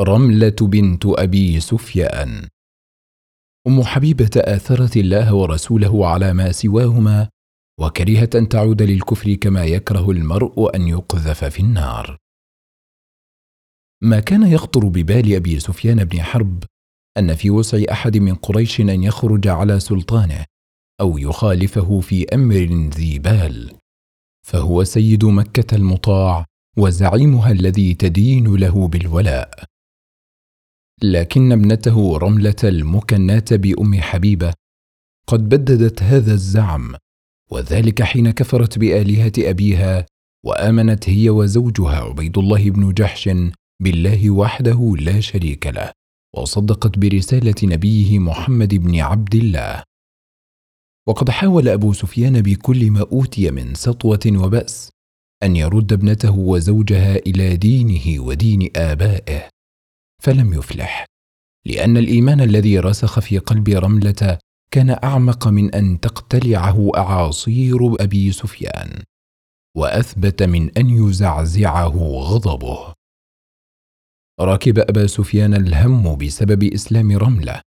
رملة بنت أبي سفيان. أم حبيبة آثرت الله ورسوله على ما سواهما وكرهت ان تعود للكفر كما يكره المرء أن يقذف في النار. ما كان يخطر ببال أبي سفيان بن حرب أن في وسع أحد من قريش أن يخرج على سلطانه أو يخالفه في أمر ذي بال. فهو سيد مكة المطاع وزعيمها الذي تدين له بالولاء. لكن ابنته رملة المكناه بأم حبيبة. قد بددت هذا الزعم وذلك حين كفرت بآلهة أبيها وآمنت هي وزوجها عبيد الله بن جحش بالله وحده لا شريك له وصدقت برسالة نبيه محمد بن عبد الله. وقد حاول أبو سفيان بكل ما أوتي من سطوة وبأس أن يرد ابنته وزوجها إلى دينه ودين آبائه. فلم يفلح لأن الإيمان الذي رسخ في قلب رملة كان أعمق من أن تقتلعه أعاصير أبي سفيان وأثبت من أن يزعزعه غضبه. ركب أبا سفيان الهم بسبب إسلام رملة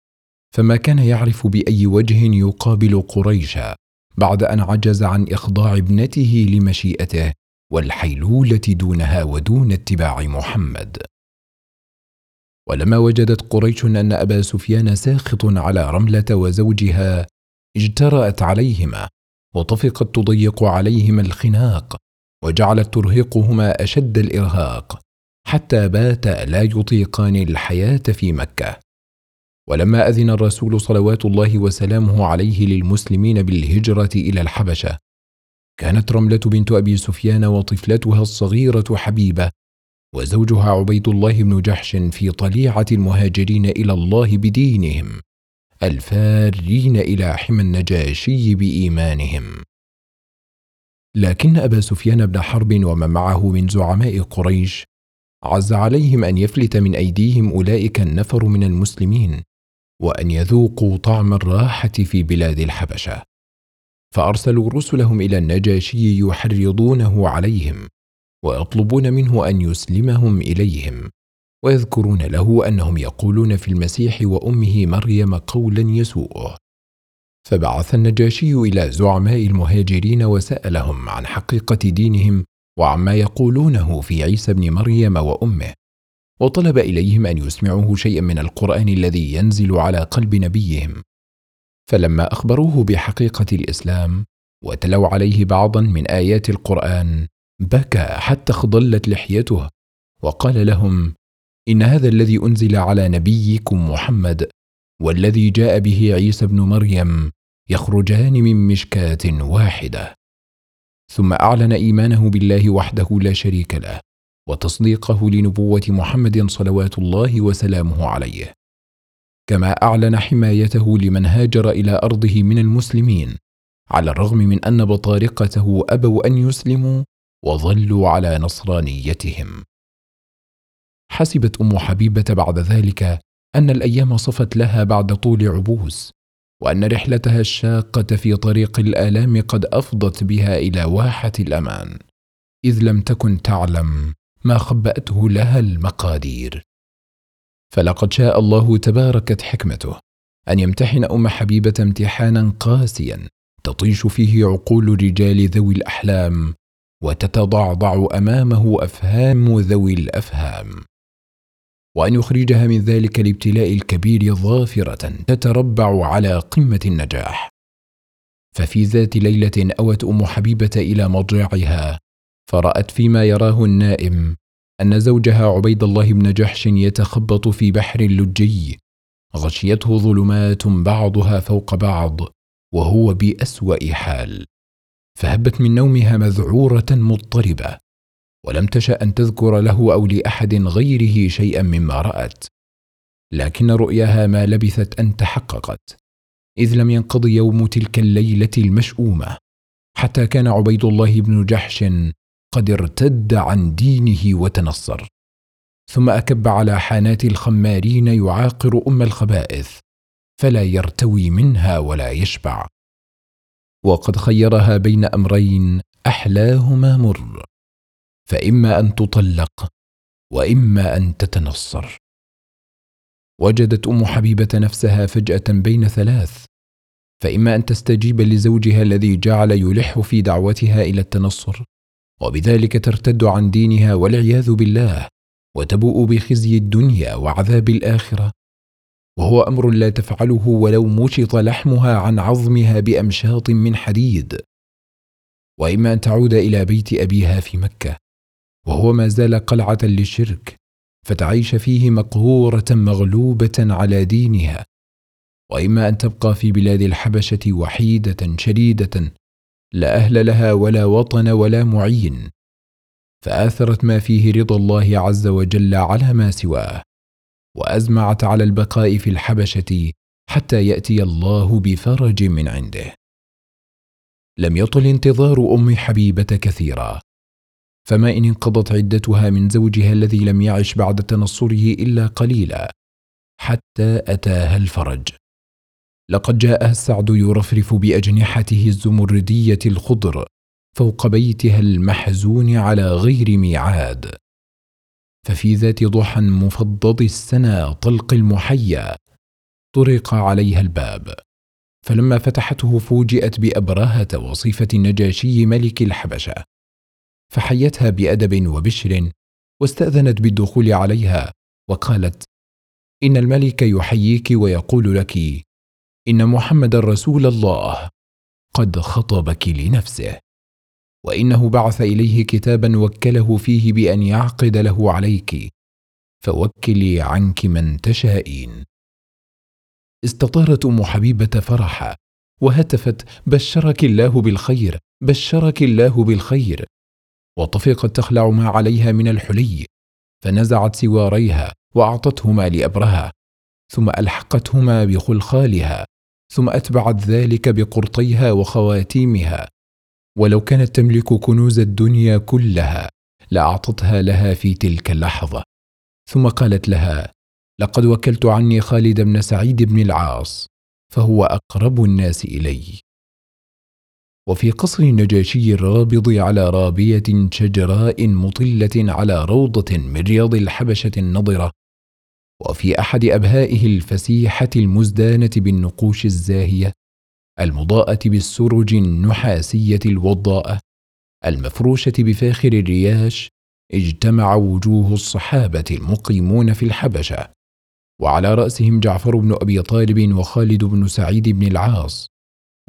فما كان يعرف بأي وجه يقابل قريشا بعد أن عجز عن إخضاع ابنته لمشيئته والحيلولة دونها ودون اتباع محمد. ولما وجدت قريش أن أبا سفيان ساخط على رملة وزوجها اجترأت عليهما وطفقت تضيق عليهما الخناق وجعلت ترهقهما أشد الإرهاق حتى باتا لا يطيقان الحياة في مكة. ولما أذن الرسول صلوات الله وسلامه عليه للمسلمين بالهجرة إلى الحبشة كانت رملة بنت أبي سفيان وطفلتها الصغيرة حبيبة وزوجها عبيد الله بن جحش في طليعة المهاجرين إلى الله بدينهم الفارين إلى حمى النجاشي بإيمانهم. لكن أبا سفيان بن حرب ومن معه من زعماء قريش عز عليهم أن يفلت من أيديهم أولئك النفر من المسلمين وأن يذوقوا طعم الراحة في بلاد الحبشة. فأرسلوا رسلهم إلى النجاشي يحرضونه عليهم. ويطلبون منه أن يسلمهم إليهم ويذكرون له أنهم يقولون في المسيح وأمه مريم قولا يسوءه. فبعث النجاشي إلى زعماء المهاجرين وسألهم عن حقيقة دينهم وعما يقولونه في عيسى ابن مريم وأمه. وطلب إليهم أن يسمعوه شيئا من القرآن الذي ينزل على قلب نبيهم. فلما أخبروه بحقيقة الإسلام وتلوا عليه بعضا من آيات القرآن بكى حتى اخضلت لحيته وقال لهم إن هذا الذي أنزل على نبيكم محمد والذي جاء به عيسى ابن مريم يخرجان من مشكاة واحدة. ثم أعلن إيمانه بالله وحده لا شريك له وتصديقه لنبوة محمد صلوات الله وسلامه عليه. كما أعلن حمايته لمن هاجر إلى أرضه من المسلمين على الرغم من أن بطارقته أبوا أن يسلموا وظلوا على نصرانيتهم. حسبت أم حبيبة بعد ذلك أن الأيام صفت لها بعد طول عبوس وأن رحلتها الشاقة في طريق الآلام قد أفضت بها إلى واحة الأمان إذ لم تكن تعلم ما خبأته لها المقادير. فلقد شاء الله تباركت حكمته أن يمتحن أم حبيبة امتحانا قاسيا تطيش فيه عقول الرجال ذوي الأحلام وتتضعضع أمامه أفهام ذوي الأفهام. وأن يخرجها من ذلك الابتلاء الكبير ظافرة تتربع على قمة النجاح. ففي ذات ليلة أوت أم حبيبة إلى مضجعها فرأت فيما يراه النائم أن زوجها عبيد الله بن جحش يتخبط في بحر لجي غشيته ظلمات بعضها فوق بعض وهو بأسوأ حال. فهبت من نومها مذعورة مضطربة ولم تشأ أن تذكر له أو لأحد غيره شيئا مما رأت لكن رؤياها ما لبثت أن تحققت إذ لم ينقض يوم تلك الليلة المشؤومة حتى كان عبيد الله بن جحش قد ارتد عن دينه وتنصر ثم أكب على حانات الخمارين يعاقر أم الخبائث فلا يرتوي منها ولا يشبع. وقد خيرها بين أمرين أحلاهما مر. فإما أن تطلق وإما أن تتنصر. وجدت أم حبيبة نفسها فجأة بين ثلاث. فإما أن تستجيب لزوجها الذي جعل يلح في دعوتها إلى التنصر وبذلك ترتد عن دينها والعياذ بالله وتبوء بخزي الدنيا وعذاب الآخرة. وهو أمر لا تفعله ولو مشط لحمها عن عظمها بأمشاط من حديد. وإما أن تعود إلى بيت أبيها في مكة وهو ما زال قلعة للشرك فتعيش فيه مقهورة مغلوبة على دينها. وإما أن تبقى في بلاد الحبشة وحيدة شديدة لا أهل لها ولا وطن ولا معين فآثرت ما فيه رضا الله عز وجل على ما سواه. وأزمعت على البقاء في الحبشة حتى يأتي الله بفرج من عنده. لم يطل انتظار أم حبيبة كثيرا. فما إن انقضت عدتها من زوجها الذي لم يعش بعد تنصره إلا قليلا حتى أتاها الفرج. لقد جاءها السعد يرفرف بأجنحته الزمردية الخضر فوق بيتها المحزون على غير ميعاد. ففي ذات ضحى مفضض السنى طلق المحيا طرق عليها الباب. فلما فتحته فوجئت بأبرهة وصيفه النجاشي ملك الحبشة. فحيتها بأدب وبشر واستأذنت بالدخول عليها وقالت إن الملك يحييك ويقول لك إن محمد رسول الله قد خطبك لنفسه. وإنه بعث إليه كتابا وكله فيه بأن يعقد له عليك. فوكلي عنك من تشائين استطارت أم حبيبة فرحا وهتفت بشرك الله بالخير بشرك الله بالخير. وطفقت تخلع ما عليها من الحلي فنزعت سواريها وأعطتهما لابرهه ثم ألحقتهما بخلخالها ثم أتبعت ذلك بقرطيها وخواتيمها. ولو كانت تملك كنوز الدنيا كلها لأعطتها لها في تلك اللحظة. ثم قالت لها لقد وكلت عني خالد بن سعيد بن العاص فهو أقرب الناس إلي. وفي قصر النجاشي الرابض على رابية شجراء مطلة على روضة من رياض الحبشة النضرة وفي أحد أبهائه الفسيحة المزدانة بالنقوش الزاهية المضاءة بالسرج النحاسية الوضاءة المفروشة بفاخر الرياش اجتمع وجوه الصحابة المقيمون في الحبشة وعلى رأسهم جعفر بن أبي طالب وخالد بن سعيد بن العاص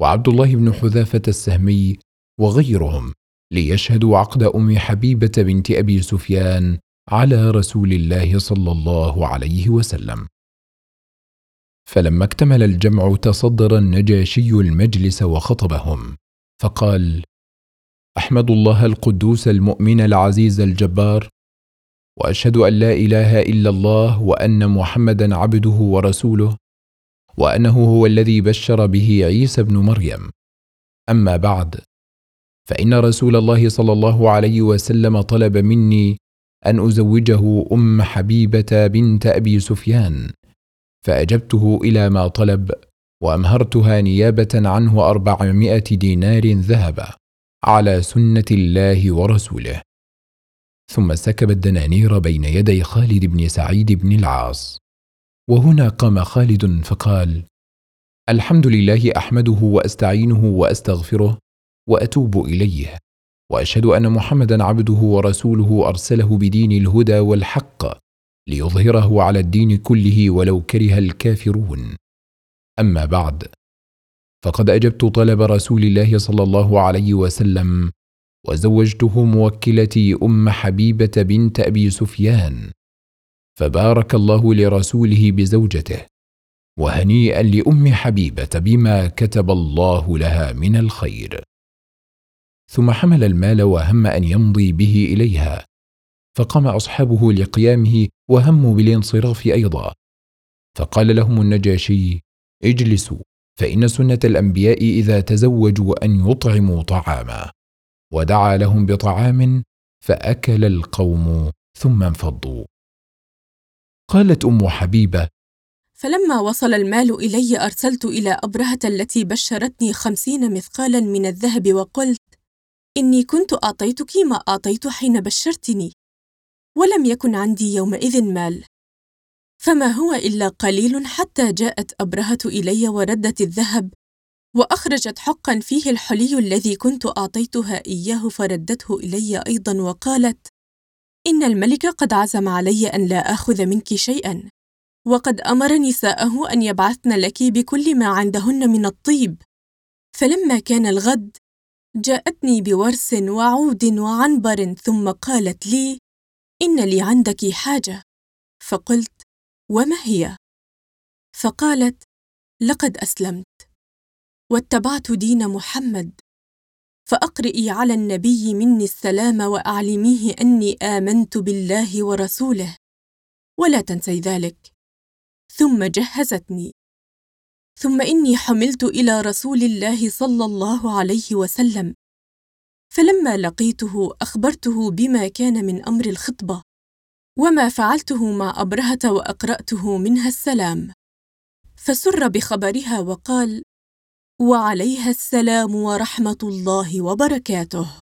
وعبد الله بن حذافة السهمي وغيرهم ليشهدوا عقد أم حبيبة بنت أبي سفيان على رسول الله صلى الله عليه وسلم. فلما اكتمل الجمع تصدر النجاشي المجلس وخطبهم فقال أحمد الله القدوس المؤمن العزيز الجبار وأشهد أن لا إله إلا الله وأن محمدا عبده ورسوله وأنه هو الذي بشر به عيسى بن مريم. أما بعد فإن رسول الله صلى الله عليه وسلم طلب مني أن أزوجه أم حبيبة بنت أبي سفيان فأجبته إلى ما طلب وأمهرتها نيابة عنه أربعمائة دينار ذهبا على سنة الله ورسوله. ثم سكب الدنانير بين يدي خالد بن سعيد بن العاص. وهنا قام خالد فقال الحمد لله أحمده وأستعينه وأستغفره وأتوب إليه وأشهد أن محمدا عبده ورسوله أرسله بدين الهدى والحق ليظهره على الدين كله ولو كره الكافرون. أما بعد فقد أجبت طلب رسول الله صلى الله عليه وسلم وزوجته موكلتي أم حبيبة بنت أبي سفيان فبارك الله لرسوله بزوجته وهنيئا لأم حبيبة بما كتب الله لها من الخير. ثم حمل المال وهم أن يمضي به إليها. فقام أصحابه لقيامه وهموا بالانصراف أيضا. فقال لهم النجاشي اجلسوا فإن سنة الأنبياء إذا تزوجوا أن يطعموا طعاما. ودعا لهم بطعام فأكل القوم ثم انفضوا. قالت أم حبيبة فلما وصل المال إلي أرسلت إلى أبرهة التي بشرتني خمسين مثقالا من الذهب وقلت إني كنت أعطيتك ما أعطيت حين بشرتني. ولم يكن عندي يومئذ مال. فما هو إلا قليل حتى جاءت أبرهة إلي وردت الذهب وأخرجت حقا فيه الحلي الذي كنت أعطيتها إياه فردته إلي أيضا وقالت إن الملك قد عزم علي أن لا آخذ منك شيئا وقد أمر نساءه أن يبعثن لك بكل ما عندهن من الطيب. فلما كان الغد جاءتني بورس وعود وعنبر ثم قالت لي إن لي عندك حاجة؟ فقلت وما هي؟ فقالت لقد أسلمت. واتبعت دين محمد. فأقرئي على النبي مني السلام وأعلميه أني آمنت بالله ورسوله. ولا تنسي ذلك. ثم جهزتني. ثم إني حملت إلى رسول الله صلى الله عليه وسلم. فلما لقيته أخبرته بما كان من أمر الخطبة وما فعلته مع أبرهة وأقرأته منها السلام. فسر بخبرها وقال وعليها السلام ورحمة الله وبركاته.